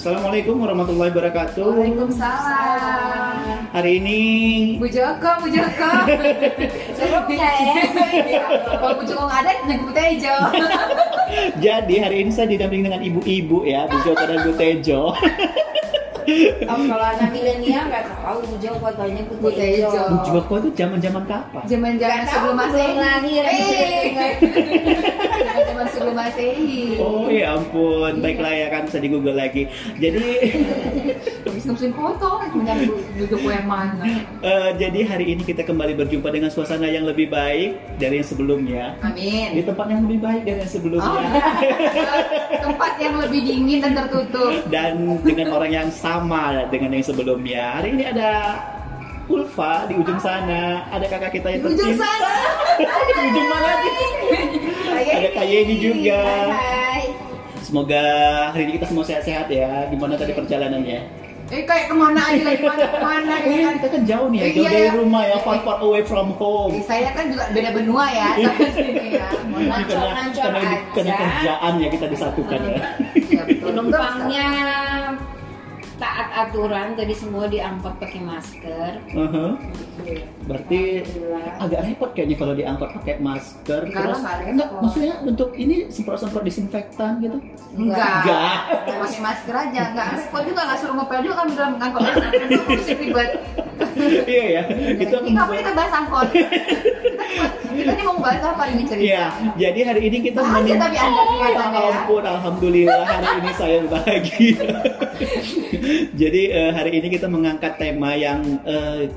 Assalamualaikum warahmatullahi wabarakatuh. Waalaikumsalam. Hari ini Bu Joko, Bu Joko. Sebelumnya ya. Kalau Bu Joko nggak ada, jangan Bu Tejo. jadi hari ini saya didampingi dengan ibu-ibu ya, Bu Joko dan Bu Tejo. Oh, kalau anak milenial nggak tahu Bu Joko taunya Bu Tejo. Bu Joko itu zaman-zaman kapan? Zaman-zaman sebelum belum lahir. Sebelum Masehi. Oh ya ampun, baiklah ya kan bisa di Google lagi. Jadi ngemesin foto, mencari Bu Bu Joko yang mana? eh, jadi hari ini kita kembali berjumpa dengan suasana yang lebih baik dari yang sebelumnya. Di Amin. tempat yang lebih baik dari yang Oh, sebelumnya. tempat yang lebih dingin dan tertutup. dan dengan orang yang sama dengan yang sebelumnya. Hari ini ada Ulfa di ujung sana, ada kakak kita yang Di ujung tercinta. sana. di ujung mana nih? Ada Kak Yeni juga. Hai. Semoga hari ini kita semua sehat-sehat ya. Gimana tadi perjalanannya? Eh kayak ke mana aja lagi mana ke mana Oh, ya? kita kan jauh nih ya, Iya, jauh dari ya. rumah ya, far far away from home. Saya kan juga beda benua ya sama sini ya. Mohon maaf. karena, Nancor-nancor karena, karena aja. kerjaan ya kita disatukan ya. Ya. Penumpangnya aturan, jadi semua diangkut pakai masker. Uh-huh. Berarti Alhamdulillah. agak repot kayaknya kalau diangkut pakai masker. Enggak Terus enggak, maksudnya untuk ini semprot-semprot disinfektan gitu. Enggak. Enggak. Pakai masker aja, enggak repot juga enggak suruh ngepel juga kan dalam angkot. Itu mesti ribet. iya ya. Itu ngapain kita bahas angkot? Kita, ini mau bahas apa ini cerita? Iya, jadi hari ini kita Bahagia menin- tapi Anda Ya ya. ampun, alhamdulillah hari ini saya bahagia. jadi eh, hari ini kita mengangkat tema yang eh,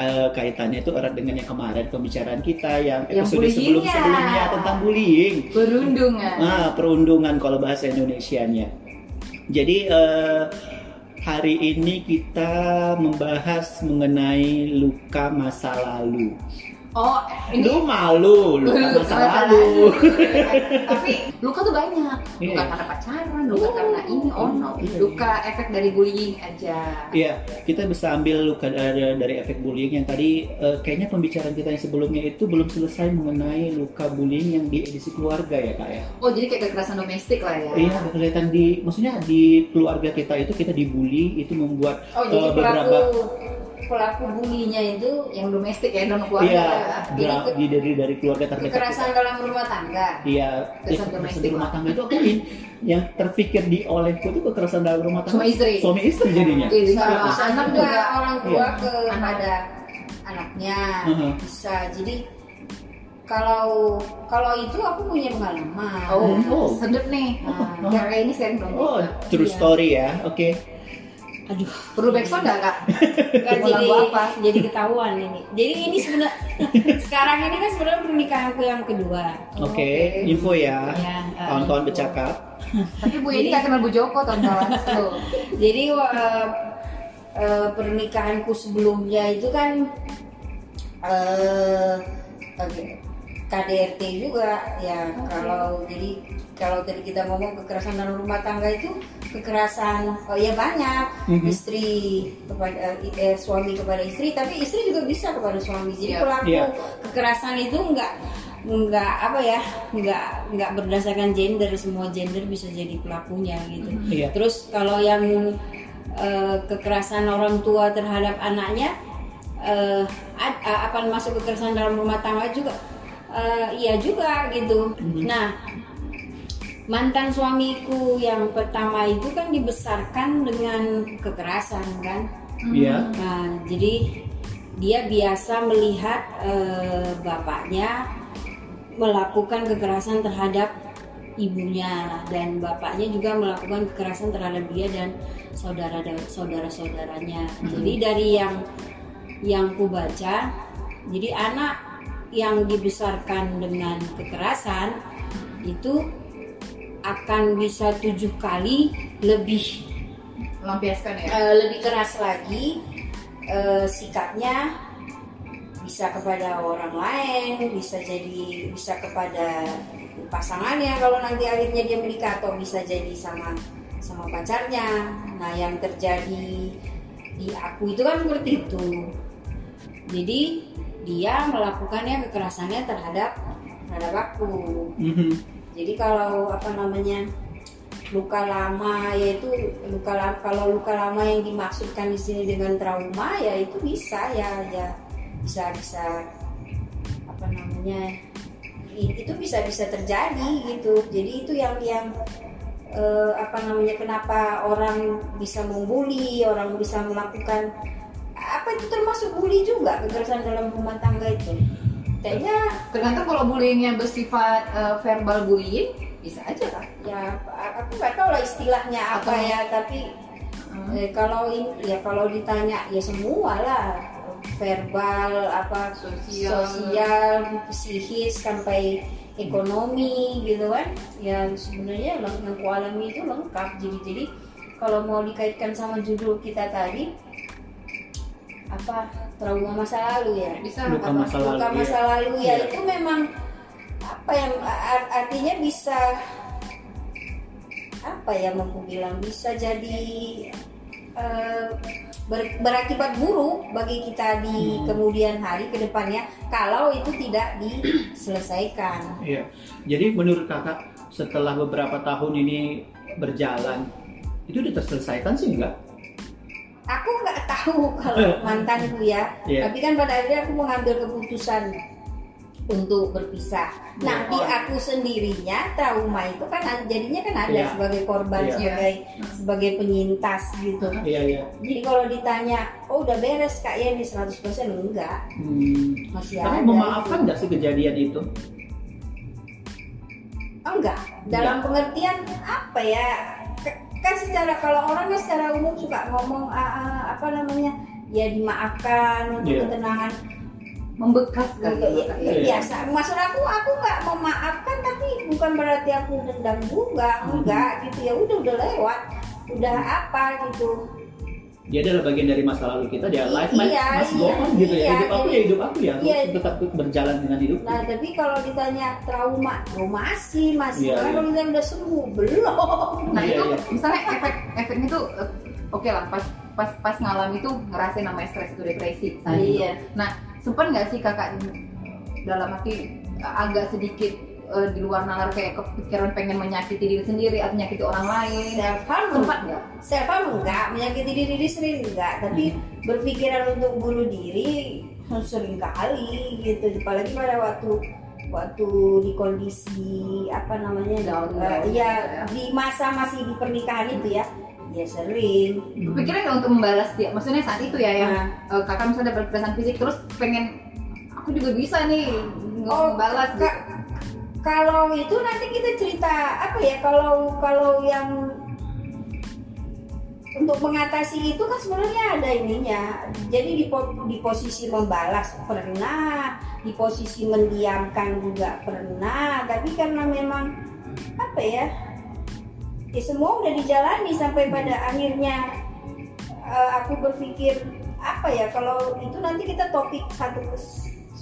eh, kaitannya itu erat dengan yang kemarin pembicaraan kita yang episode sebelum ya. sebelumnya tentang bullying. Perundungan. Ah, perundungan kalau bahasa Indonesianya. Jadi eh, hari ini kita membahas mengenai luka masa lalu. Oh, ini Lu malu, luka masa lalu. Tapi luka tuh banyak. Luka Iya. karena pacaran, luka karena ini, ono, Iya. luka efek dari bullying aja. Iya, kita bisa ambil luka dari, dari efek bullying yang tadi eh, kayaknya pembicaraan kita yang sebelumnya itu belum selesai mengenai luka bullying yang di edisi keluarga ya kak ya. Oh, jadi kayak kekerasan domestik lah ya. Iya, kelihatan di, maksudnya di keluarga kita itu kita dibully itu membuat Oh, eh, pelaku pelaku bulinya itu Yang domestik ya, dalam keluarga. iya Jadi di dari dari keluarga terdekat. kekerasan kita. dalam rumah tangga. Iya, Kekerasan ya, kekerasan domestik rumah tangga itu apa In? Yang terpikir di olehku itu kekerasan dalam rumah tangga. Suami istri. Suami istri jadinya. Iya, Bisa, Sama anak juga orang tua Iya. ke Anak. pada anaknya Mhm. bisa. Jadi kalau kalau itu aku punya pengalaman. Oh, Oh. sedep nih. Nah, Nah, kayak ini sharing dong. Oh, true story ya. Oke. Aduh, Perlu backsound nggak kak? Mau jadi lagu apa? jadi ketahuan ini. Jadi ini sebenarnya sekarang ini kan sebenarnya pernikahanku yang kedua. Oke, Oke. info ya. Ya, Kawan-kawan bercakap. Tapi Bu ini nggak kenal Bu Joko tonton. Tuh. Jadi eh, eh, pernikahanku sebelumnya itu kan eh oke, KDRT juga ya kalau jadi kalau tadi kita ngomong kekerasan dalam rumah tangga itu kekerasan oh ya banyak Mhm. istri kepada eh, suami kepada istri tapi istri juga bisa kepada suami jadi Iya. pelaku Iya. kekerasan itu enggak enggak apa ya enggak enggak berdasarkan gender semua gender bisa jadi pelakunya gitu Iya. Terus kalau yang eh, kekerasan orang tua terhadap anaknya, eh, ad- a- apa masuk kekerasan dalam rumah tangga juga, eh, iya juga gitu. Mhm. Nah, mantan suamiku yang pertama itu kan dibesarkan dengan kekerasan kan. Iya. Nah, jadi dia biasa melihat eh, bapaknya melakukan kekerasan terhadap ibunya dan bapaknya juga melakukan kekerasan terhadap dia dan saudara saudara saudaranya. Jadi dari yang yang ku baca, jadi anak yang dibesarkan dengan kekerasan itu akan bisa tujuh kali lebih Melampiaskan ya. eh, lebih keras lagi eh, sikapnya bisa kepada orang lain bisa jadi bisa kepada pasangannya. Kalau nanti akhirnya dia menikah atau bisa jadi sama sama pacarnya. Nah yang terjadi di aku itu kan seperti itu. Jadi dia melakukannya kekerasannya terhadap terhadap aku Mhm. jadi kalau apa namanya luka lama yaitu luka lama kalau luka lama yang dimaksudkan di sini dengan trauma ya itu bisa ya ya bisa bisa apa namanya itu bisa bisa terjadi gitu jadi itu yang yang eh, apa namanya kenapa orang bisa membuli orang bisa melakukan apa itu termasuk bully juga kekerasan dalam rumah tangga itu kayaknya Tergantung kalau bullyingnya bersifat eh, verbal bullying bisa aja kan. ya aku nggak tahu lah istilahnya apa Atau- ya tapi Hmm. eh, kalau in- ya kalau ditanya ya semua lah verbal apa Sosial. sosial psikis sampai ekonomi gitu kan ya sebenarnya yang yang ku alami itu lengkap jadi jadi kalau mau dikaitkan sama judul kita tadi apa trauma masa lalu ya Bisa Luka masa lalu, luka iya. masa lalu ya Iya. itu memang apa yang artinya bisa apa ya mau bilang bisa jadi eh, ber- berakibat buruk bagi kita di Hmm. kemudian hari ke depannya kalau itu tidak diselesaikan. Iya. Jadi menurut kakak setelah beberapa tahun ini berjalan itu udah terselesaikan sih enggak? Aku nggak tahu kalau mantanku ya, Iya. tapi kan pada akhirnya aku mengambil keputusan untuk berpisah. Nah Iya. di aku sendirinya trauma itu kan jadinya kan ada Iya. sebagai korban Iya. sebagai sebagai penyintas gitu. Iya iya. Jadi kalau ditanya, oh udah beres kak ya ini 100% enggak, Hmm. masih Tapi ada. memaafkan nggak sih kejadian itu? Enggak, dalam pengertian apa ya? Kan secara kalau orang kan secara umum suka ngomong ah, ah, apa namanya? Ya dimaafkan untuk Iya. ketenangan Membekas kan. Untuk- ya- ya Iya. biasa. Maksud aku aku nggak memaafkan tapi bukan berarti aku dendam juga, Hmm. enggak gitu ya udah udah lewat, udah apa gitu. Dia adalah bagian dari masa lalu kita. Dia life Iya, go iya, on gitu ya. iya, Hidup aku jadi- ya hidup aku ya. Aku iya. tetap berjalan dengan hidup. Nah tapi kalau ditanya trauma, oh masih masih. Iya, Karena iya. kalau ditanya udah sembuh belum. Nah Iya, itu iya. misalnya efek efeknya tuh eh, oke lah pas pas pas ngalami itu ngerasain namanya stres itu depresi gitu. Iya. Nah sempat nggak sih kakak dalam arti eh, agak sedikit eh, di luar nalar kayak kepikiran pengen menyakiti diri sendiri atau menyakiti orang lain? Harm Sempat nggak? harm enggak, menyakiti diri sendiri enggak, tapi berpikiran untuk bunuh diri sering kali gitu, apalagi pada waktu waktu di kondisi apa namanya Down, down, ya ya. di masa masih di pernikahan itu ya, ya sering. Kepikiran nggak untuk membalas dia? Maksudnya saat itu ya yang Nah, eh, kakak misalnya dapat kekerasan fisik terus pengen aku juga bisa nih Oh, membalas gitu. Kalau itu nanti kita cerita apa ya kalau kalau yang untuk mengatasi itu kan sebenarnya ada ininya. Jadi di, di posisi membalas pernah, di posisi mendiamkan juga pernah. Tapi karena memang apa ya, ya semua udah dijalani sampai pada akhirnya eh, aku berpikir apa ya kalau itu nanti kita topik satu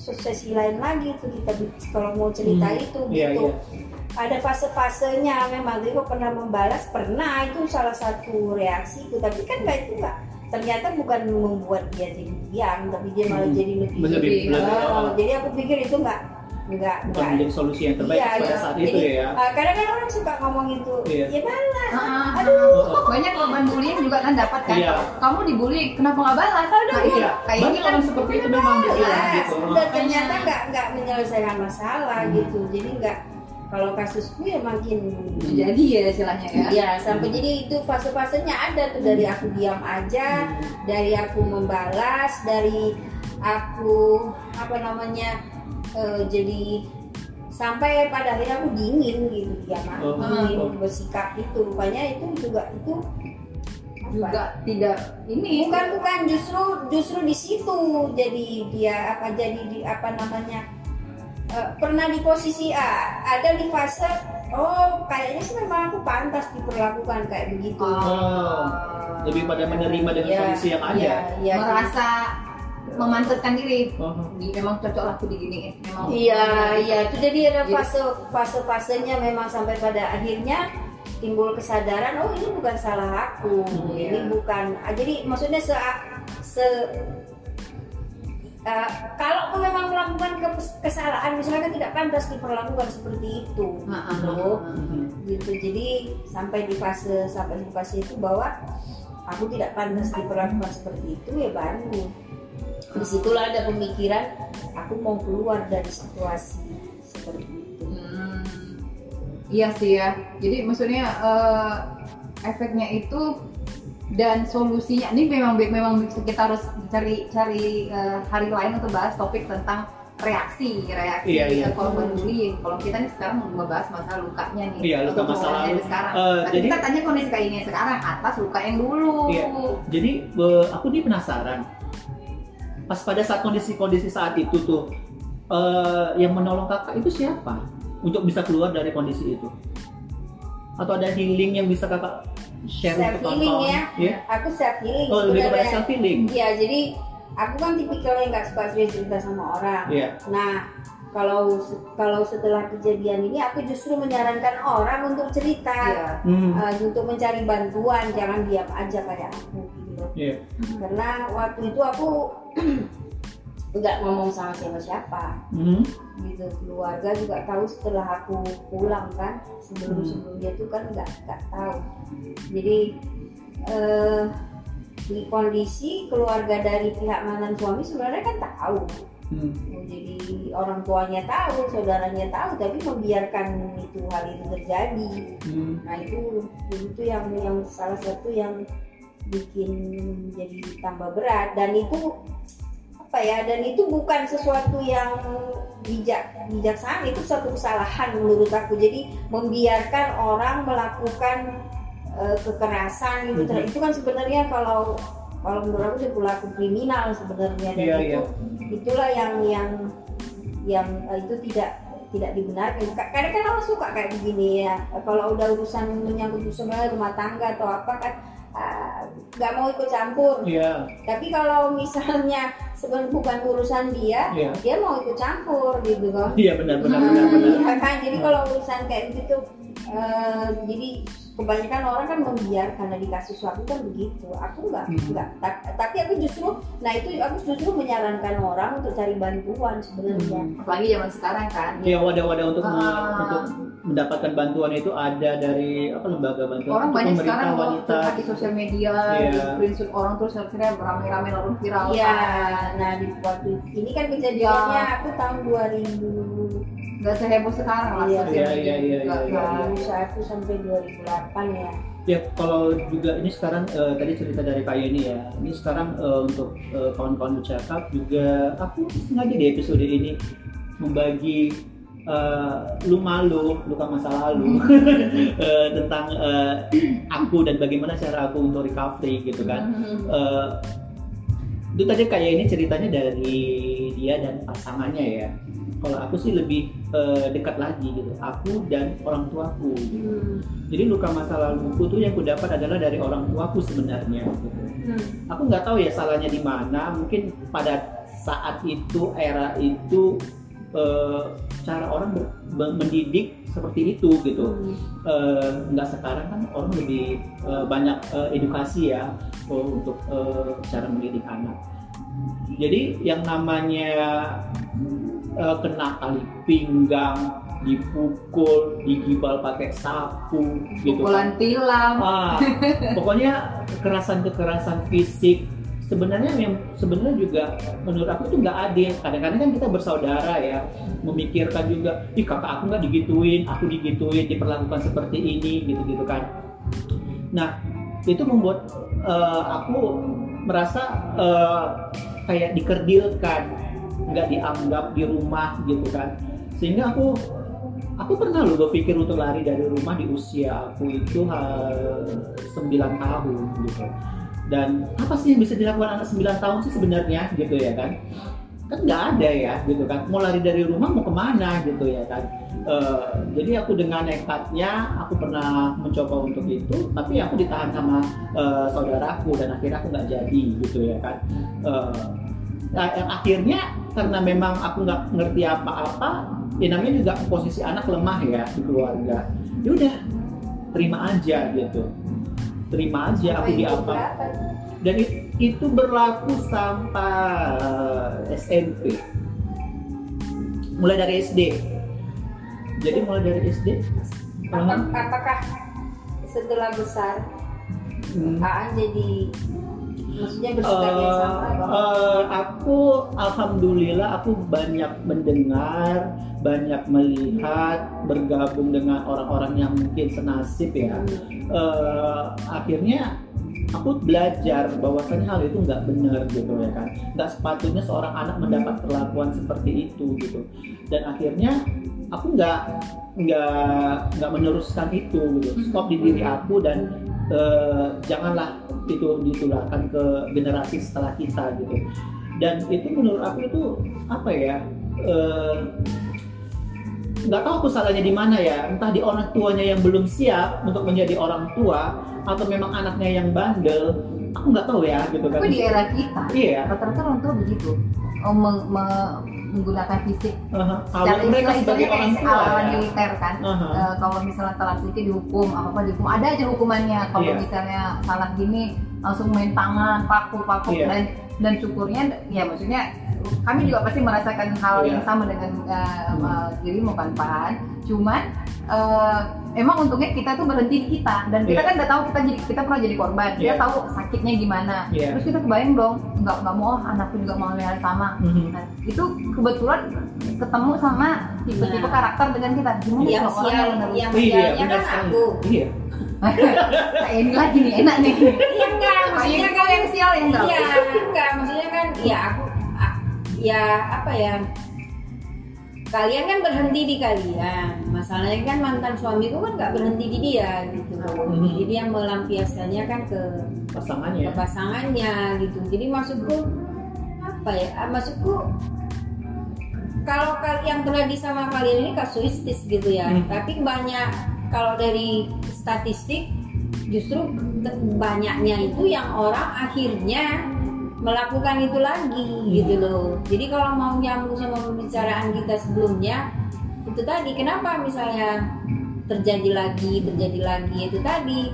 sesi lain lagi itu kita kalau mau cerita Hmm, itu iya, gitu. iya. ada fase-fasenya memang kok pernah membalas? Pernah itu salah satu reaksi itu. Tapi kan nggak itu nggak ternyata bukan membuat dia jadi diam tapi dia malah Hmm. jadi lebih Lebih- lebih- Oh, jadi aku pikir itu nggak nggak Bukan menjadi solusi yang terbaik Iya, pada iya. saat Jadi, itu ya. eh, kadang-kadang orang suka ngomong itu Iya. ya balas Ah, ah, aduh ah. banyak korban bullying juga kan dapat kan Iya. kamu dibully kenapa nggak balas Aduh, nah, iya. Iya, kayak ini banyak kan orang seperti itu memang balas dibilang gitu. dan ternyata nggak nggak menyelesaikan masalah Hmm. gitu jadi nggak kalau kasusku ya makin jadi ya istilahnya ya Ya, sampai jadi itu fase-fasenya ada tuh dari aku diam aja, dari aku membalas, dari aku apa namanya eh, jadi sampai pada akhirnya aku dingin gitu diam aja, Oh. dingin bersikap itu rupanya itu juga itu apa? juga tidak ini. Bukan bukan. Justru justru di situ jadi dia apa jadi di apa namanya eh, pernah di posisi A ada di fase oh kayaknya sih memang aku pantas diperlakukan kayak begitu. Oh, lebih pada menerima dengan Ya, kondisi yang ada. ya, ya, merasa memantaskan diri Oh. Di- memang cocok aku diginiin memang Iya, iya. Itu jadi ada fase fase fasenya memang sampai pada akhirnya timbul kesadaran, oh ini bukan salah aku, Hmm, ini iya. bukan. ah, Jadi maksudnya se se eh, kalau memang melakukan kes- kesalahan misalnya kan tidak pantas diperlakukan seperti itu Ah, ah, gitu ah, ah. Mhm. gitu jadi sampai di fase sampai di fase itu bahwa aku tidak pantas diperlakukan seperti itu ya baru di situlah ada pemikiran aku mau keluar dari situasi seperti itu Hmm, iya sih ya. Jadi maksudnya eh, efeknya itu dan solusinya ini memang memang kita harus cari cari eh, hari lain untuk bahas topik tentang reaksi reaksi Iya, iya. korban bullying. Kalau kita nih sekarang membahas masalah lukanya nih. Iya, luka masa lalu. sekarang. Eh, Tapi jadi- kita tanya kondisi kayak ini sekarang atas luka yang dulu. Iya. Jadi aku nih penasaran. Pas pada saat kondisi-kondisi saat itu tuh eh, yang menolong kakak itu siapa untuk bisa keluar dari kondisi itu? Atau ada healing yang bisa kakak share self healing ya Iya. aku self healing Oh, lebih kepada self healing. Iya, jadi aku kan tipikal yang nggak suka cerita sama orang. Iya. Nah, kalau kalau setelah kejadian ini aku justru menyarankan orang untuk cerita, Iya. Hmm. eh, untuk mencari bantuan, jangan diam aja kayak aku Iya. Karena waktu itu aku nggak ngomong sama siapa-siapa Hmm. gitu keluarga juga tahu setelah aku pulang kan sebelum Hmm. sebelumnya itu kan nggak nggak tahu jadi eh, di kondisi keluarga dari pihak mantan suami sebenarnya kan tahu Hmm. jadi orang tuanya tahu saudaranya tahu tapi membiarkan itu hal itu terjadi Hmm. nah itu itu yang yang salah satu yang bikin jadi tambah berat dan itu apa ya dan itu bukan sesuatu yang bijak bijaksana itu suatu kesalahan menurut aku jadi membiarkan orang melakukan eh, kekerasan gitu Mhm. itu kan sebenarnya kalau kalau menurut aku itu pelaku kriminal sebenarnya dan Iya, itu iya. itulah yang yang yang eh, itu tidak tidak dibenarkan. Ka- Kadang kan orang suka kayak begini ya. Kalau udah urusan menyangkut sebenarnya rumah tangga atau apa kan ah, nggak mau ikut campur. Iya. Tapi kalau misalnya sebenarnya bukan urusan dia, Iya. dia mau ikut campur gitu kan. Iya benar benar Nah, benar benar. iya kan. Jadi kalau urusan kayak gitu, eh, jadi kebanyakan orang kan membiarkan di kasus aku kan begitu. Aku nggak Hmm. nggak. Ta- tapi aku justru, nah itu aku justru menyarankan orang untuk cari bantuan sebenarnya. Hmm. Apalagi zaman sekarang kan. Iya wadah-wadah untuk Ah. untuk mendapatkan bantuan itu ada dari apa lembaga bantuan Orang banyak pemerintah sekarang wanita. di sosial media, Iya. di screenshot orang terus akhirnya rame-rame lalu viral. Iya, kan. nah di waktu ini kan kejadiannya Ya. aku tahun 2000 Nggak seheboh sekarang lah Iya, iya, iya, iya, iya, kan. 2001 sampai 2008 ya. Ya kalau juga ini sekarang eh, tadi cerita dari Kak Yeni ya. Ini sekarang eh, untuk eh, kawan-kawan bercakap juga aku sengaja di episode ini membagi eh, lu malu luka masa lalu eh, tentang eh, aku dan bagaimana cara aku untuk recovery gitu kan. Eh, itu tadi kayak ini ceritanya dari dia dan pasangannya ya. Kalau aku sih lebih eh, dekat lagi gitu. Aku dan orang tuaku. Gitu. Hmm. Jadi luka masa laluku tuh yang ku dapat adalah dari orang tuaku sebenarnya. Gitu. Hmm. Aku nggak tahu ya salahnya di mana. Mungkin pada saat itu era itu eh, cara orang mendidik seperti itu gitu. Hmm. Eh, nggak sekarang kan orang lebih eh, banyak eh, edukasi ya oh, untuk eh, cara mendidik anak. Jadi yang namanya eh, kena tali pinggang, dipukul, digibal pakai sapu, gitu. Pukulan tilam. Ah, pokoknya kekerasan-kekerasan fisik sebenarnya yang sebenarnya juga menurut aku tuh nggak adil. Kadang-kadang kan kita bersaudara ya, memikirkan juga, ih kakak aku nggak digituin, aku digituin, diperlakukan seperti ini, gitu-gitu kan. Nah, itu membuat eh, aku merasa eh, kayak dikerdilkan, nggak dianggap di rumah gitu kan. Sehingga aku aku pernah loh berpikir untuk lari dari rumah di usia aku itu eh, 9 tahun gitu. Dan apa sih yang bisa dilakukan anak 9 tahun sih sebenarnya gitu ya kan? Kan nggak ada ya gitu kan. Mau lari dari rumah mau ke mana gitu ya kan? Eh, jadi aku dengan nekatnya aku pernah mencoba untuk itu, tapi aku ditahan sama eh, saudaraku dan akhirnya aku nggak jadi gitu ya kan. Eh, nah, akhirnya karena memang aku nggak ngerti apa-apa, ya namanya juga posisi anak lemah ya di keluarga. Ya udah terima aja gitu, terima aja aku umur diapa. berapa? dan it- itu berlaku sampai SMP mulai dari SD jadi mulai dari SD Apa, apakah setelah besar hmm, Aan jadi maksudnya bersikap yang sama atau- eh, aku alhamdulillah aku banyak mendengar, banyak melihat, bergabung dengan orang-orang yang mungkin senasib ya. Eh, akhirnya aku belajar bahwasannya hal itu nggak benar gitu ya kan. Nggak sepatutnya seorang anak mendapat perlakuan seperti itu gitu. Dan akhirnya aku nggak nggak nggak meneruskan itu gitu. Stop di diri aku dan eh, janganlah itu ditularkan ke generasi setelah kita gitu dan itu menurut aku itu apa ya eh, nggak tahu aku salahnya di mana ya entah di orang tuanya yang belum siap untuk menjadi orang tua atau memang anaknya yang bandel aku nggak tahu ya gitu kan Tapi di era kita, iya rata-rata orang tua begitu. Oh, meng- me- menggunakan fisik secara awal mereka sebagai orang tua ya. militer kan. Aha. Eh, kalau misalnya telah sedikit dihukum, apa apa dihukum, ada aja hukumannya. Kalau Iya. misalnya salah gini, langsung main tangan, paku, paku, Iya. dan dan syukurnya, ya maksudnya kami juga pasti merasakan hal Iya. yang sama dengan eh, Hmm. eh, dirimu kan Pan. Cuman eh, emang untungnya kita tuh berhenti di kita dan kita Iya. kan udah tahu kita jadi kita pernah jadi korban, kita Iya. tahu sakitnya gimana. Iya. Terus kita kebayang dong, nggak nggak mau anakku juga mau hal sama. Mhm. Nah, itu kebetulan ketemu sama tipe-tipe Nah. karakter dengan kita. Gimana yang kalau orang sial yang benar- yang Iya, kan aku Iya. Kayak ini lagi nih, enak nih. iya enggak maksudnya kan yang sial yang enggak. Iya, enggak maksudnya kan ya aku ya apa ya? Kalian kan berhenti di kalian. Masalahnya kan mantan suamiku kan nggak berhenti di dia gitu Mhm. jadi dia melampiaskannya kan ke pasangannya. ke pasangannya gitu. Jadi maksudku apa ya? Ah, maksudku kalau kal- yang terjadi sama kalian ini kasuistis gitu ya. Hmm. tapi banyak kalau dari statistik justru banyaknya itu yang orang akhirnya melakukan itu lagi gitu loh jadi kalau mau nyambung sama pembicaraan kita sebelumnya itu tadi kenapa misalnya terjadi lagi terjadi lagi itu tadi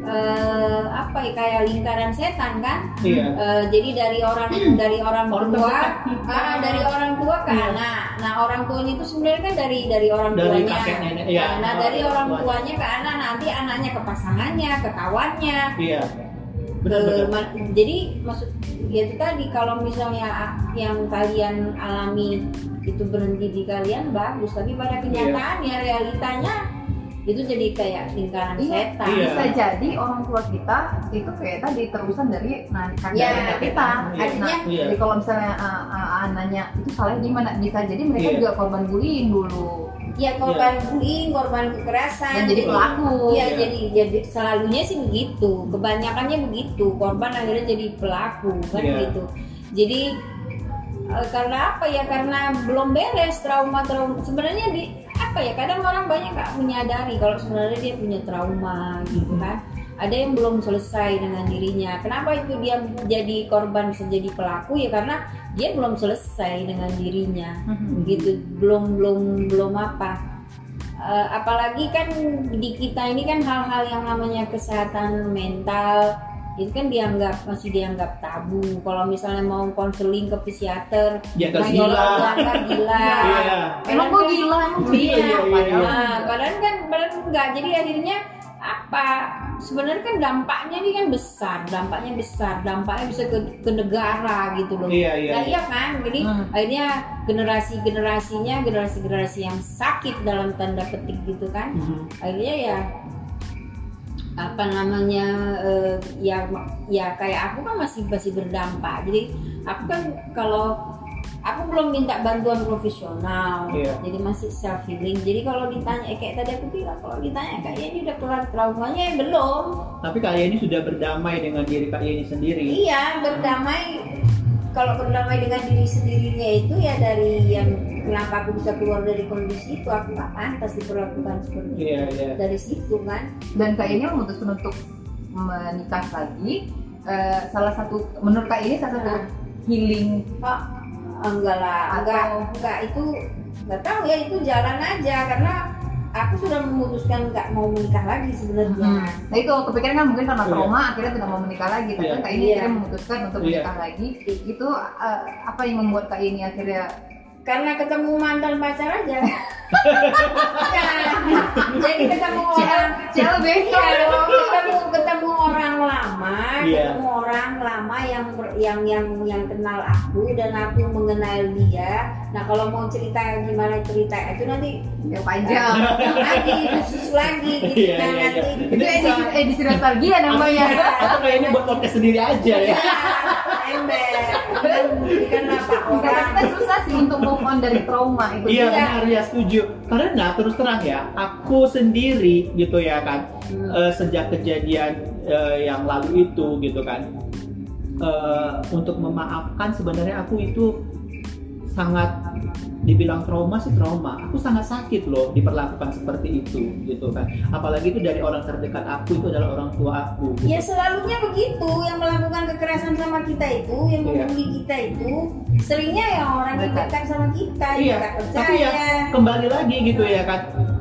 eh, apa ya kayak lingkaran setan kan iya Eh, jadi dari orang dari orang tua kita. ah, dari orang tua ke Iya. anak nah orang tuanya itu sebenarnya kan dari dari orang Dari tuanya kakek nenek, iya. nah, nah, dari Orang tuanya. tuanya ke anak nanti anaknya ke pasangannya ke kawannya iya ke benar-benar ma- jadi maksud ya itu tadi kalau misalnya yang kalian alami itu berhenti di kalian bagus tapi pada Iya. kenyataannya realitanya itu jadi kayak lingkaran Iya, setan Iya. bisa jadi orang tua kita itu kayak tadi terusan dari nah, kakek Ya, nenek kita. iya. Nah, Iya. jadi kalau misalnya uh, uh, anaknya itu salahnya gimana? Bisa jadi mereka Iya. juga korban bullying dulu ya korban bullying korban kekerasan dan jadi pelaku. Iya Iya. jadi jadi selalunya sih begitu, kebanyakannya begitu. Korban akhirnya jadi pelaku kan Iya. gitu. Jadi eh, karena apa ya? Karena belum beres trauma trauma. Sebenarnya di apa ya? Kadang orang banyak nggak menyadari kalau sebenarnya dia punya trauma gitu Mhm. kan. Ada yang belum selesai dengan dirinya. Kenapa itu dia jadi korban bisa jadi pelaku ya? Karena dia belum selesai dengan dirinya Mhm. gitu belum belum belum apa Eh, apalagi kan di kita ini kan hal-hal yang namanya kesehatan mental itu kan dianggap masih dianggap tabu kalau misalnya mau konseling ke psikiater Dianggap nah, gila. dianggap gila Iya. Emang gue gila, emang Iya, gila. iya, iya. Nah, padahal kan padahal enggak. Jadi akhirnya apa? Sebenarnya kan dampaknya ini kan besar, dampaknya besar, dampaknya bisa ke, ke negara gitu loh. Iya, iya, Nah, iya. iya kan? Jadi Hmm. akhirnya generasi-generasinya generasi-generasi yang sakit dalam tanda petik gitu kan. Mhm. Akhirnya ya apa namanya eh, ya ya kayak aku kan masih masih berdampak. Jadi aku kan kalau aku belum minta bantuan profesional Iya. jadi masih self healing jadi kalau ditanya eh, kayak tadi aku bilang kalau ditanya kak ini udah kelar traumanya ya belum. Tapi kalian ini sudah berdamai dengan diri kak Yeni sendiri. Iya berdamai. Kalau berdamai dengan diri sendirinya itu ya dari yang kenapa aku bisa keluar dari kondisi itu aku nggak pantas diperlakukan seperti itu. Iya iya. Dari situ kan. Dan kayaknya memutuskan untuk menikah lagi eh, salah satu menurut kak ini salah satu healing oh, enggak lah enggak Atau- enggak itu enggak tahu ya itu jalan aja karena aku sudah memutuskan nggak mau menikah lagi sebenarnya Hmm. Nah itu kepikiran kan mungkin karena Iya. trauma akhirnya tidak mau menikah lagi. Tapi Iya. Kak ini Iya. akhirnya memutuskan untuk Iya. menikah lagi. Itu eh, apa yang membuat Kak ini akhirnya karena ketemu mantan pacar aja Nah, jadi ketemu orang CLB Iya, ketemu ketemu orang lama, Iya. ketemu orang lama yang yang yang yang kenal aku dan aku mengenal dia. Nah kalau mau cerita gimana cerita itu nanti ya panjang. lagi susu lagi gitu Iya, kan iya, nanti. iya. itu edisi edisi nostalgia namanya. Atau kayaknya buat podcast sendiri aja ya. Iya, ember. Kan apa Karena orang susah sih untuk move on dari trauma itu. Iya Iya. benar ya setuju. Karena terus terang ya, aku sendiri gitu ya kan, Hmm. eh, sejak kejadian eh, yang lalu itu gitu kan, eh, untuk memaafkan sebenarnya aku itu sangat dibilang trauma sih trauma. Aku sangat sakit loh diperlakukan seperti itu gitu kan. Apalagi itu dari orang terdekat aku itu adalah orang tua aku. gitu. Ya selalunya begitu yang melakukan kekerasan sama kita itu, yang Iya. membuli kita itu seringnya yang orang yang Dekat. dekat sama kita, Iya, yang nggak percaya. tapi ya kembali lagi gitu ya kan.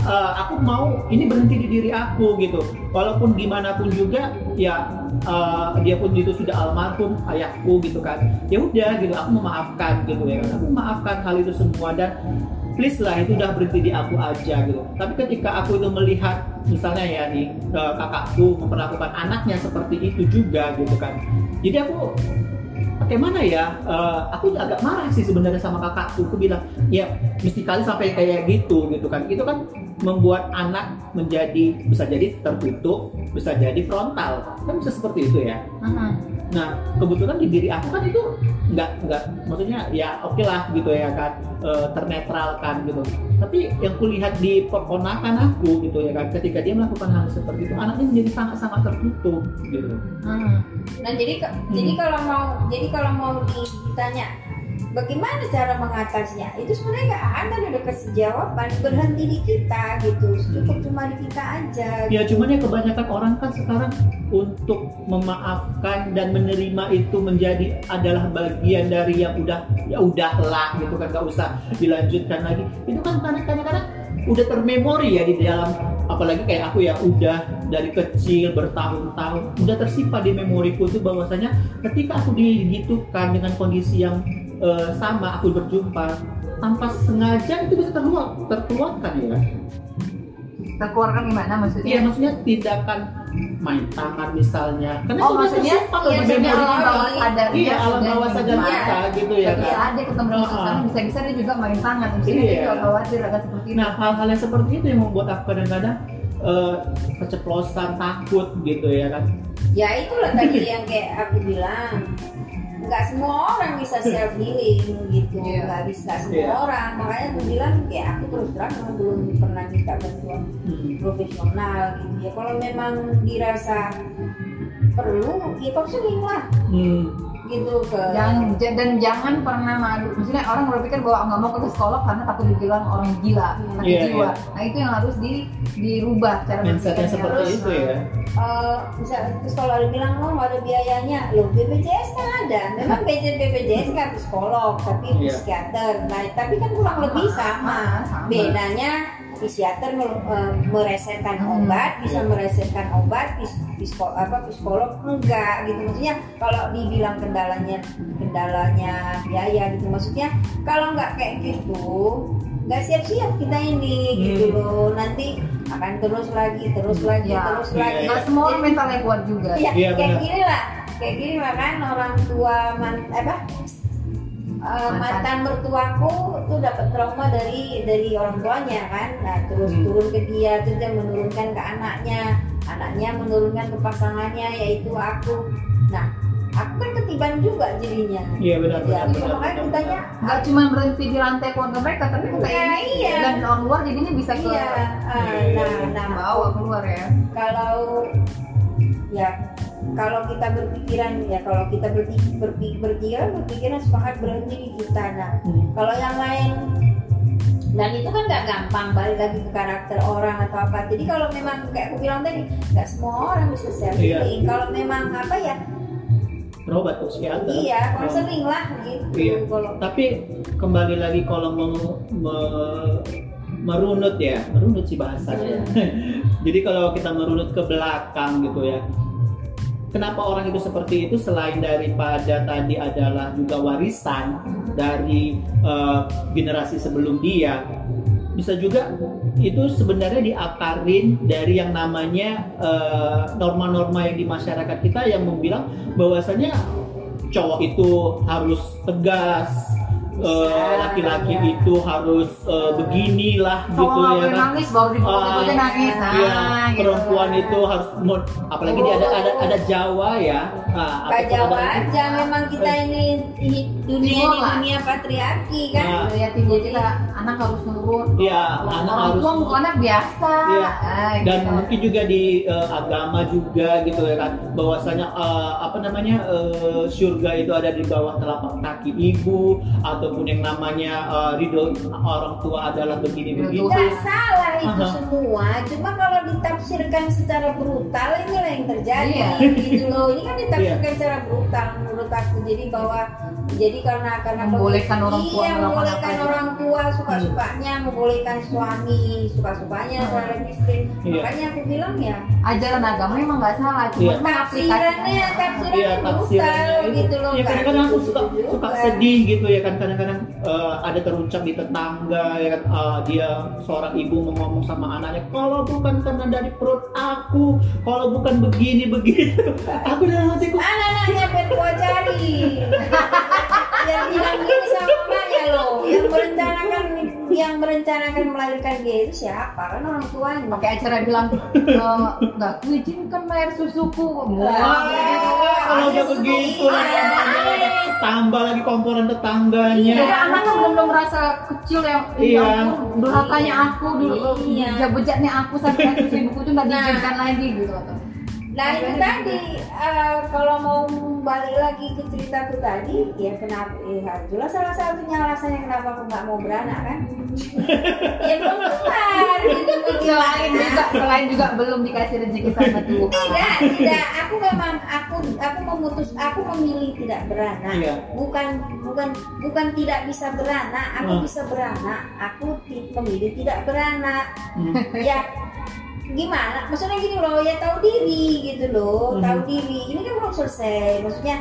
Eh, aku mau ini berhenti di diri aku gitu. Walaupun gimana pun juga ya eh, dia pun itu sudah almarhum ayahku gitu kan. Ya udah gitu aku memaafkan gitu ya kan. Aku memaafkan hal itu semua dan please lah itu udah berhenti di aku aja gitu. Tapi ketika aku itu melihat misalnya ya nih eh, kakakku memperlakukan anaknya seperti itu juga gitu kan. Jadi aku bagaimana ya eh, aku agak marah sih sebenarnya sama kakakku aku bilang ya mesti kali sampai kayak gitu gitu kan itu kan membuat anak menjadi bisa jadi tertutup bisa jadi frontal kan bisa seperti itu ya Mhm. nah kebetulan di diri aku kan itu nggak nggak maksudnya ya oke lah gitu ya kan eh, ternetralkan gitu tapi yang kulihat di keponakan aku gitu ya kan ketika dia melakukan hal seperti itu anaknya menjadi sangat sangat tertutup gitu Mhm. Nah jadi Hmm. jadi kalau mau jadi kalau mau di- ditanya bagaimana cara mengatasinya? Itu sebenarnya nggak ada udah kasih jawaban. Berhenti di kita gitu. Cukup cuma di kita aja Ya cuman ya kebanyakan orang kan sekarang untuk memaafkan dan menerima itu menjadi adalah bagian dari yang udah ya udahlah gitu kan gak usah dilanjutkan lagi. Itu kan kadang-kadang udah termemori ya di dalam apalagi kayak aku ya udah dari kecil bertahun-tahun udah tersimpan di memoriku itu bahwasanya ketika aku digitukan dengan kondisi yang eh, sama aku berjumpa tanpa sengaja itu bisa terluar terkeluarkan ya Terkeluarkan gimana maksudnya? Iya maksudnya tindakan main tangan misalnya. Karena Oh, maksudnya tersimpan iya, dalam sudah memori alam bawah sadar Iya alam bawah sadar kita gitu ya kan. saat dia ketemu dengan seseorang bisa-bisa dia juga main tangan. Mungkin dia Iya. juga khawatir agak seperti itu. Nah hal-hal yang seperti itu yang membuat aku kadang-kadang eh, keceplosan takut gitu ya kan. ya itulah tadi yang kayak aku bilang nggak semua orang bisa self healing gitu nggak bisa nggak semua Iya. orang makanya aku bilang kayak aku terus terang memang belum pernah minta bantuan Hmm. profesional gitu ya kalau memang dirasa perlu ya konseling lah Hmm. Gitu ke jangan dan jangan pernah malu maksudnya orang berpikir bahwa nggak mau ke psikolog karena takut dibilang orang gila sakit Iya, jiwa iya. nah itu yang harus di dirubah cara Mindsetnya berpikirnya. seperti Terus, itu ya. Eh, bisa terus kalau ada bilang oh nggak ada biayanya loh BPJS kan ada memang BPJS BPJS kan psikolog tapi Iya. psikiater nah tapi kan kurang lebih sama sama. bedanya psikiater me- meresetkan Hmm. obat bisa Iya. meresetkan obat pis, psiko- apa psikolog enggak gitu maksudnya kalau dibilang kendalanya kendalanya biaya gitu maksudnya kalau nggak kayak gitu nggak siap-siap kita ini gitu Hmm. loh nanti akan terus lagi terus lagi Ya. terus Iya, lagi nggak semua orang mentalnya kuat juga Iya, Iya, kayak gini lah kayak gini lah kan orang tua man, apa eh, Mantan. mertuaku tuh dapat trauma dari dari orang tuanya kan nah terus Hmm. turun ke dia terus dia menurunkan ke anaknya anaknya menurunkan ke pasangannya yaitu aku nah aku kan ketiban juga jadinya Iya benar ya benar itu benar. makanya benar, ditanya nggak cuma berhenti di lantai keluarga mereka tapi kita Iya, ini iya. dan orang luar jadinya bisa ke iya ah, nah nah bawa keluar ya kalau ya kalau kita berpikiran ya kalau kita berpikir berpikir berpikiran berpikiran sepakat berhenti di kita nah Hmm. kalau yang lain dan itu kan nggak gampang balik lagi ke karakter orang atau apa jadi kalau memang kayak aku bilang tadi nggak semua orang bisa self healing kalau memang apa ya Berobat ke psikiater. iya Oh. konseling lah gitu Iya. kalau Tapi kembali lagi kalau mau me- merunut ya merunut sih bahasanya jadi kalau kita merunut ke belakang gitu ya kenapa orang itu seperti itu? Selain daripada tadi adalah juga warisan dari uh, generasi sebelum dia bisa juga itu sebenarnya diakarin dari yang namanya uh, norma-norma yang di masyarakat kita yang membilang bahwasanya cowok itu harus tegas Eh, laki-laki uh, itu harus uh, beginilah Kalo gitu ya kan. nangis baru di uh, nangis. Nah, iya, gitu. perempuan itu harus apalagi dia ada ada ada Jawa ya. Nah, Jawa aja memang kita eh. ini, ini dunia ini dunia patriarki kan. Nah, ya timur kita anak harus nurut. Iya, anak harus tua anak biasa. Iya. Ah, Dan gitu. mungkin juga di uh, agama juga gitu ya kan bahwasanya uh, apa namanya uh, surga itu ada di bawah telapak kaki ibu atau ataupun yang namanya uh, ridho orang tua adalah begini begitu. Tidak salah itu uh -huh. semua, cuma kalau ditafsirkan secara brutal inilah yang terjadi yeah. gitu loh. Ini kan ditafsirkan yeah. secara brutal menurut aku. Jadi bahwa jadi karena karena membolehkan orang tua iya, membolehkan orang tua suka-sukanya, hmm. membolehkan suami suka-sukanya hmm. terhadap istri. Yeah. Makanya aku bilang ya ajaran agama emang nggak salah, cuma yeah. tafsirannya tafsirannya yeah, brutal gitu loh. Ya kadang-kadang aku suka suka sedih gitu ya kan kadang-kadang uh, ada terucap di tetangga ya kan uh, dia seorang ibu ngomong sama anaknya kalau bukan karena dari perut aku kalau bukan begini begitu aku dalam hatiku anak-anaknya pengen cari yang bilang gini sama mamanya loh. Yang merencanakan yang merencanakan melahirkan dia itu siapa? Kan orang tuanya. Pakai acara bilang eh, nggak uh, kuizinkan lahir susuku. Wah kalau udah begitu tambah lagi komponen tetangganya. Iya anak kan belum belum merasa kecil yang iya. durhakanya aku dulu iya. bejatnya aku sampai ibuku tuh nggak nah. diizinkan lagi gitu Nah itu tadi uh, kalau mau balik lagi ke ceritaku tadi, ya kenapa? Ya jelas salah satunya alasannya kenapa aku nggak mau beranak kan? ya belum keluar gitu Selain juga, selain juga belum dikasih rezeki sama Tuhan. Tidak, tidak. Aku memang aku aku memutus, aku memilih tidak beranak. Iya. Bukan bukan bukan tidak bisa beranak. Aku hmm. bisa beranak. Aku memilih tidak beranak. Hmm. Ya gimana maksudnya gini loh ya tahu diri gitu loh hmm. tahu diri ini kan belum selesai maksudnya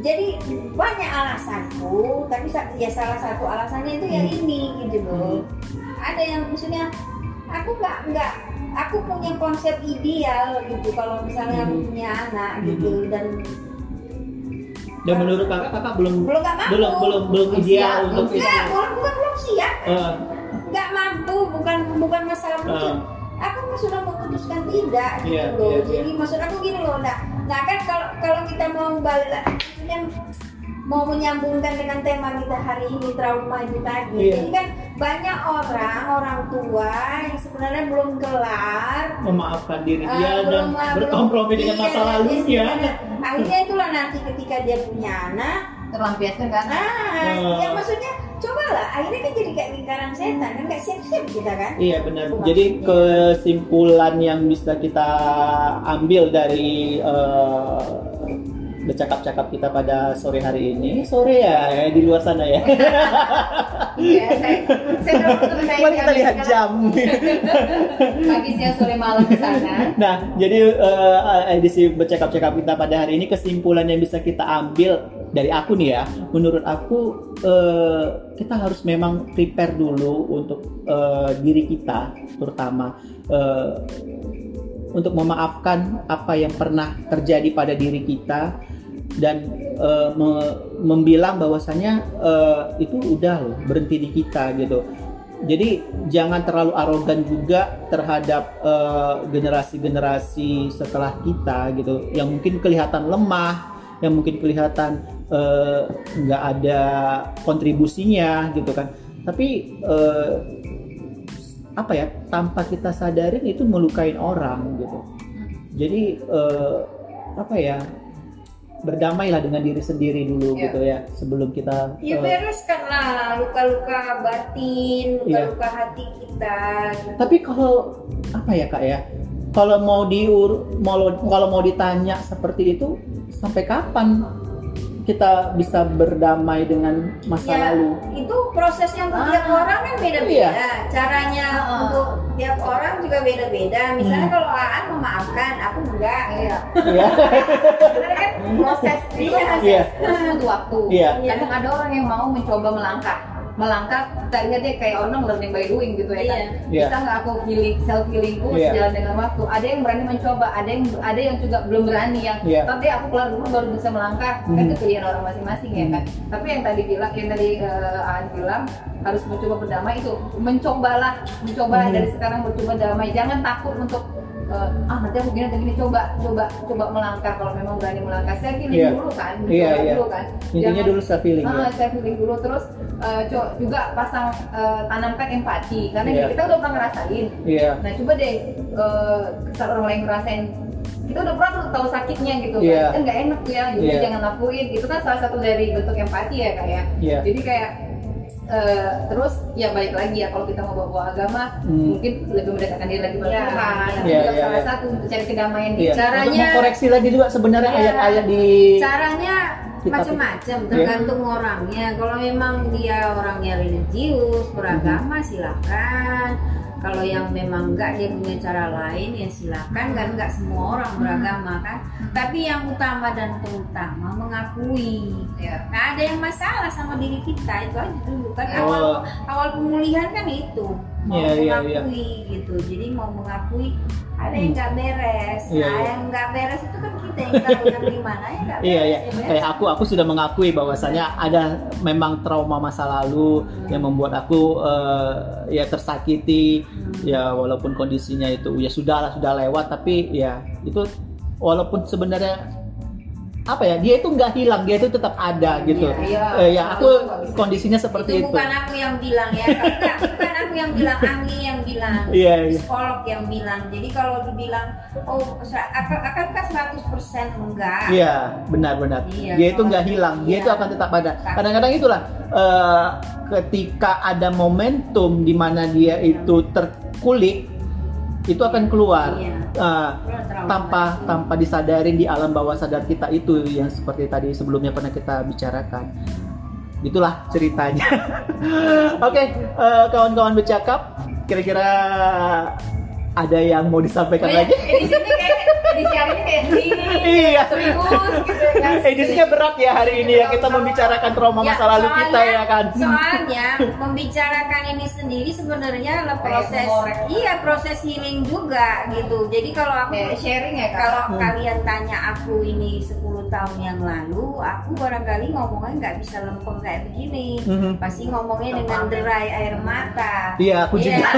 jadi banyak alasanku tapi ya salah satu alasannya itu yang hmm. ini gitu loh hmm. ada yang maksudnya aku nggak nggak aku punya konsep ideal gitu kalau misalnya hmm. punya anak gitu hmm. dan dan menurut kakak kakak belum belum gak belum belum belum ideal untuk itu bukan bukan belum siap uh, nggak mampu bukan bukan masalah mungkin uh. aku sudah memutuskan tidak gitu yeah, loh. yeah, jadi yeah. maksud aku gini loh nah nah kan kalau kalau kita mau balik yang mau menyambungkan dengan tema kita hari ini trauma itu tadi yeah. jadi kan banyak orang orang tua yang sebenarnya belum kelar. Memaafkan diri uh, dia dan berkompromi dengan iya, masa lalunya. akhirnya itulah nanti ketika dia punya anak terlampiaskan kan? Nah uh. ya maksudnya coba lah akhirnya kan jadi kayak lingkaran setan kan nggak siap-siap kita kan iya benar jadi kesimpulan yang bisa kita ambil dari uh, bercakap-cakap kita pada sore hari ini sore ya, ya di luar sana ya. Iya, saya, Mari kita lihat jam. Pagi siang sore malam di sana. Nah, jadi uh, edisi bercakap-cakap kita pada hari ini kesimpulan yang bisa kita ambil dari aku nih ya, menurut aku uh, kita harus memang prepare dulu untuk uh, diri kita, terutama uh, untuk memaafkan apa yang pernah terjadi pada diri kita dan uh, me membilang bahwasanya uh, itu udah loh berhenti di kita gitu. Jadi jangan terlalu arogan juga terhadap generasi-generasi uh, setelah kita gitu, yang mungkin kelihatan lemah, yang mungkin kelihatan nggak uh, ada kontribusinya gitu kan. Tapi uh, apa ya tanpa kita sadarin itu melukain orang gitu jadi uh, apa ya berdamailah dengan diri sendiri dulu ya. gitu ya sebelum kita ya uh, bereskanlah luka-luka batin iya. luka-luka ya. hati kita gitu. tapi kalau apa ya kak ya kalau mau diur mau kalau mau ditanya seperti itu sampai kapan kita bisa berdamai dengan masa Ya, lalu? itu prosesnya untuk tiap Ah. orang kan beda-beda. Iya. Caranya Ah. untuk tiap orang juga beda-beda. Misalnya Hmm. kalau Aan memaafkan, aku enggak. Iya. Iya. Karena kan proses itu Iya. proses Iya. butuh waktu. Iya. Kadang ada orang yang mau mencoba melangkah. Melangkah, lihat dia kayak orang learning by doing gitu ya kan. Iya. Iya. Bisa nggak aku healing, self healingku Iya. sejalan dengan waktu. Ada yang berani mencoba, ada yang ada yang juga belum berani yang Iya. tapi aku keluar dulu baru bisa melangkah. Kan Hmm. itu pilihan orang masing-masing ya kan. Tapi yang tadi bilang, yang tadi eh, Aan bilang harus mencoba berdamai itu mencobalah, mencobalah Hmm. dari sekarang mencoba damai. Jangan takut untuk eh, ah nanti aku gini nanti gini coba coba coba melangkah kalau memang berani melangkah saya feeling Iya. dulu kan Iya, mencoba iya. dulu kan Intinya Jangan- dulu self healing ya. Ah, saya feeling dulu terus co- juga pasang eh, tanamkan empati karena Iya. kita udah pernah ngerasain Iya. nah coba deh eh, saat orang lain ngerasain kita udah pernah tahu sakitnya gitu kan kan nggak enak ya jadi Iya. jangan lakuin itu kan salah satu dari bentuk empati ya kak ya Iya. jadi kayak eh, terus ya balik lagi ya kalau kita mau bawa agama Hmm. mungkin lebih mendekatkan diri lagi pada Iya. Tuhan itu Iya, juga iya, salah iya. satu untuk cari kedamaian di Iya. Caranya- Untuk mengkoreksi lagi juga sebenarnya Iya. ayat-ayat di Caranya macam-macam, Iya. tergantung orangnya. Kalau memang dia orangnya religius, beragama silakan. Kalau yang memang enggak dia punya cara lain ya silakan kan enggak semua orang beragama kan. Tapi yang utama dan terutama mengakui. ya Nah, ada yang masalah sama diri kita itu aja dulu kan Oh. awal awal pemulihan kan itu mau Iya, iya, iya. mengakui gitu. Jadi mau mengakui ada yang nggak beres. Iya, nah, iya. yang nggak beres itu kan ya. Iya iya, ya kayak aku aku sudah mengakui bahwasanya ada memang trauma masa lalu yang membuat aku eh, ya tersakiti ya walaupun kondisinya itu ya sudahlah sudah lewat tapi ya itu walaupun sebenarnya apa ya dia itu nggak hilang dia itu tetap ada gitu. Iya, Eh, ya aku kondisinya seperti itu itu. bukan aku yang bilang ya bukan, bukan aku yang bilang Anggi yang bilang Iya, iya. psikolog yang bilang jadi kalau dibilang oh akan akankah 100% enggak Iya, benar-benar. Iya, dia itu nggak hilang, dia iya. itu akan tetap ada. Kadang-kadang itulah eh, ketika ada momentum di mana dia itu terkulik, itu akan keluar Iya. Trauma tanpa tanpa disadarin di alam bawah sadar kita itu yang seperti tadi sebelumnya pernah kita bicarakan. Itulah ceritanya. Oke, eh, kawan-kawan bercakap, kira-kira ada yang mau disampaikan Oh ya, lagi? edisinya kayak gini Iya. serius gitu ya kan Edisinya berat ya hari ini ya kita membicarakan trauma Ya, masa lalu soalnya- kita ya kan. Soalnya membicarakan ini sendiri sebenarnya adalah Kayak proses iya proses healing juga gitu. Jadi kalau aku sharing ya kalau Hmm. kalian tanya aku ini 10 tahun yang lalu, aku barangkali ngomongnya nggak bisa lempeng kayak begini. Mhm. Pasti ngomongnya dengan derai air mata. Iya, aku Iya. juga.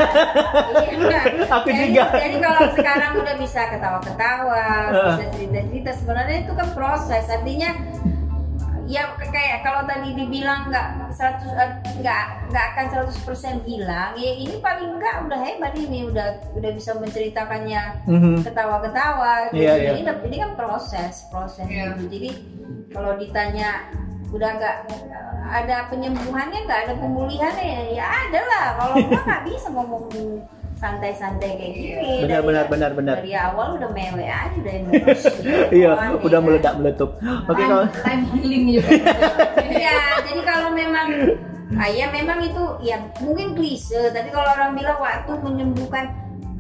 Iya. Aku jadi, juga. Jadi kalau sekarang udah bisa ketawa-ketawa, Uh. bisa cerita-cerita, sebenarnya itu kan proses. Artinya ya kayak kalau tadi dibilang nggak 100 eh, nggak nggak akan 100% hilang ya ini paling nggak udah hebat ini udah udah bisa menceritakannya Mhm. ketawa-ketawa gitu. Iya, Jadi ini kan proses proses Iya. gitu. jadi kalau ditanya udah nggak ada penyembuhannya nggak ada pemulihannya ya, ya ada lah kalau enggak nggak bisa ngomong santai-santai kayak gini Benar, benar, benar, benar. dari awal udah mewe aja udah emosi Iya, udah kan. meledak meletup. Oke time, kawan. time healing juga Iya, jadi kalau memang ah, ya memang itu ya mungkin klise, tapi kalau orang bilang waktu menyembuhkan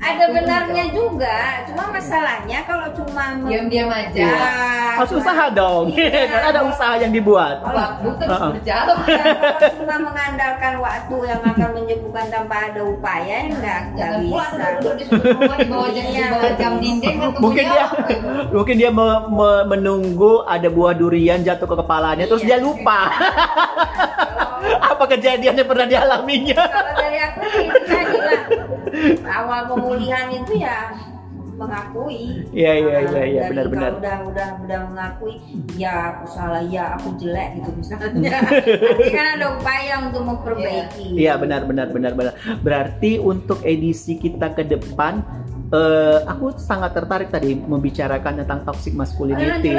ada benarnya juga. Cuma masalahnya kalau cuma diam-diam aja Iya. Ya, Harus cuma- usaha dong. Iya. kan ada usaha yang dibuat. waktu terus Uh-uh. berjalan Ya, kalau cuma mengandalkan waktu yang akan menyembuhkan tanpa ada upaya ya nggak pula bisa. di bawah jam Iya. jam dinding Mungkin dia mungkin dia me- me- menunggu ada buah durian jatuh ke kepalanya terus dia lupa apa kejadian yang pernah dialaminya. kalau dari aku sih awal pemulihan itu ya mengakui Iya, iya, Nah, iya, iya, dari benar-benar. kalau udah udah udah mengakui ya aku salah ya aku jelek gitu misalnya nanti kan ada upaya untuk memperbaiki Iya benar benar benar benar. Berarti untuk edisi kita ke depan eh, aku sangat tertarik tadi membicarakan tentang toxic masculinity.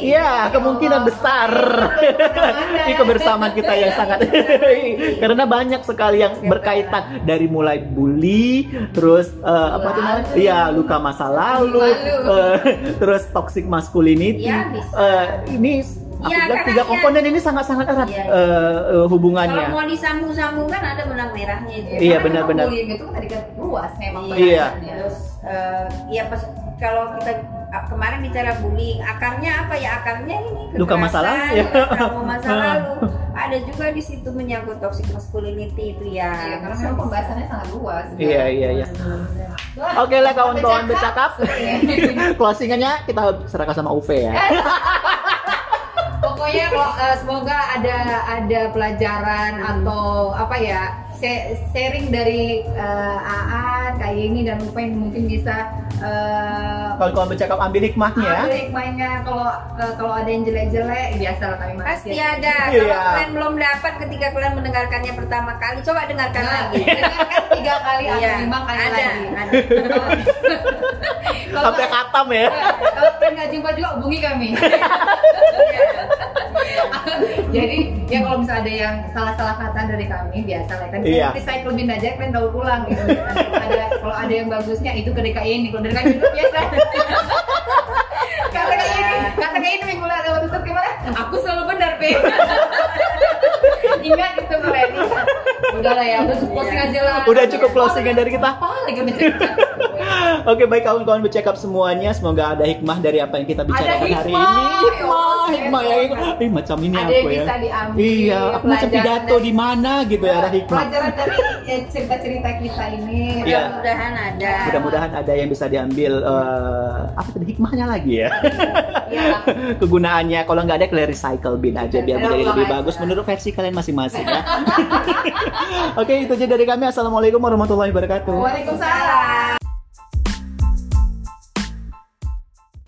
Iya, kemungkinan Oh. besar. Ini kebersamaan kita yang sangat karena banyak sekali yang berkaitan dari mulai bully, terus eh, apa tuh namanya? Iya, luka masa lalu, Lalu. eh, terus toxic masculinity. Iya. Eh, ini Iya, bilang karena tiga ya- komponen ini sangat-sangat erat Iya, eh, eh, Kalau hubungannya. mau disambung-sambung kan ada benang merahnya itu. Iya, Karena benar-benar. itu kan tadi kan luas memang Iya. Terus eh, ya pas kalau kita kemarin bicara bullying, akarnya apa ya? Akarnya ini Luka masa lalu, kekerasan, ya. trauma masa lalu. Ada juga di situ menyangkut toxic masculinity itu ya. Iya, karena memang pembahasannya sangat luas. Iya, iya, iya. Oke lah kawan-kawan bercakap. Closingannya kita serahkan sama UV ya. Pokoknya eh, semoga ada ada pelajaran atau apa ya sharing dari eh, Aan kayak ini dan Upen mungkin bisa eh, Kawan-kawan bercakap ambil hikmahnya. ambil hikmahnya kalau eh, kalau ada yang jelek-jelek biasa lah kami Pasti manusia. ada. Iya. Kalau kalian belum dapat ketika kalian mendengarkannya pertama kali, coba dengarkan Nah, lagi. dengarkan tiga kali atau Iya, lima kali ada, lagi. ada. Kalau Sampai katam ya. kalau kalian nggak jumpa juga hubungi kami. Jadi ya kalau misalnya ada yang salah-salah kata dari kami biasa lah kan Iya. kita recycle bin aja kalian daur ulang gitu. Kalau ada kalau ada yang bagusnya itu ke DKI ini kalau kami juga biasa. kata kayak ini, kata kayak ini minggu lalu waktu itu gimana? Aku selalu benar, Pe. Ingat gitu kalian. Udah lah ya, udah cukup closing aja lah. Udah cukup closingan dari kita. Apa lagi cerita? Oke baik kawan-kawan bercakap semuanya Semoga ada hikmah dari apa yang kita bicarakan hari ini ya Hikmah, hikmah ya ya Ih macam ini Ada aku yang ya bisa diambil, Iya, aku macam pidato di mana gitu ya ada hikmah Pelajaran dari eh, cerita-cerita kita ini. Iya. Mudah-mudahan ada. Mudah-mudahan ada yang bisa diambil eh, Apa tadi hikmahnya lagi ya Iya. Kegunaannya Kalau nggak ada kalian recycle bin aja Biar Iya, menjadi lebih aja. bagus Menurut versi kalian masing-masing ya Oke itu aja dari kami Assalamualaikum warahmatullahi wabarakatuh Waalaikumsalam.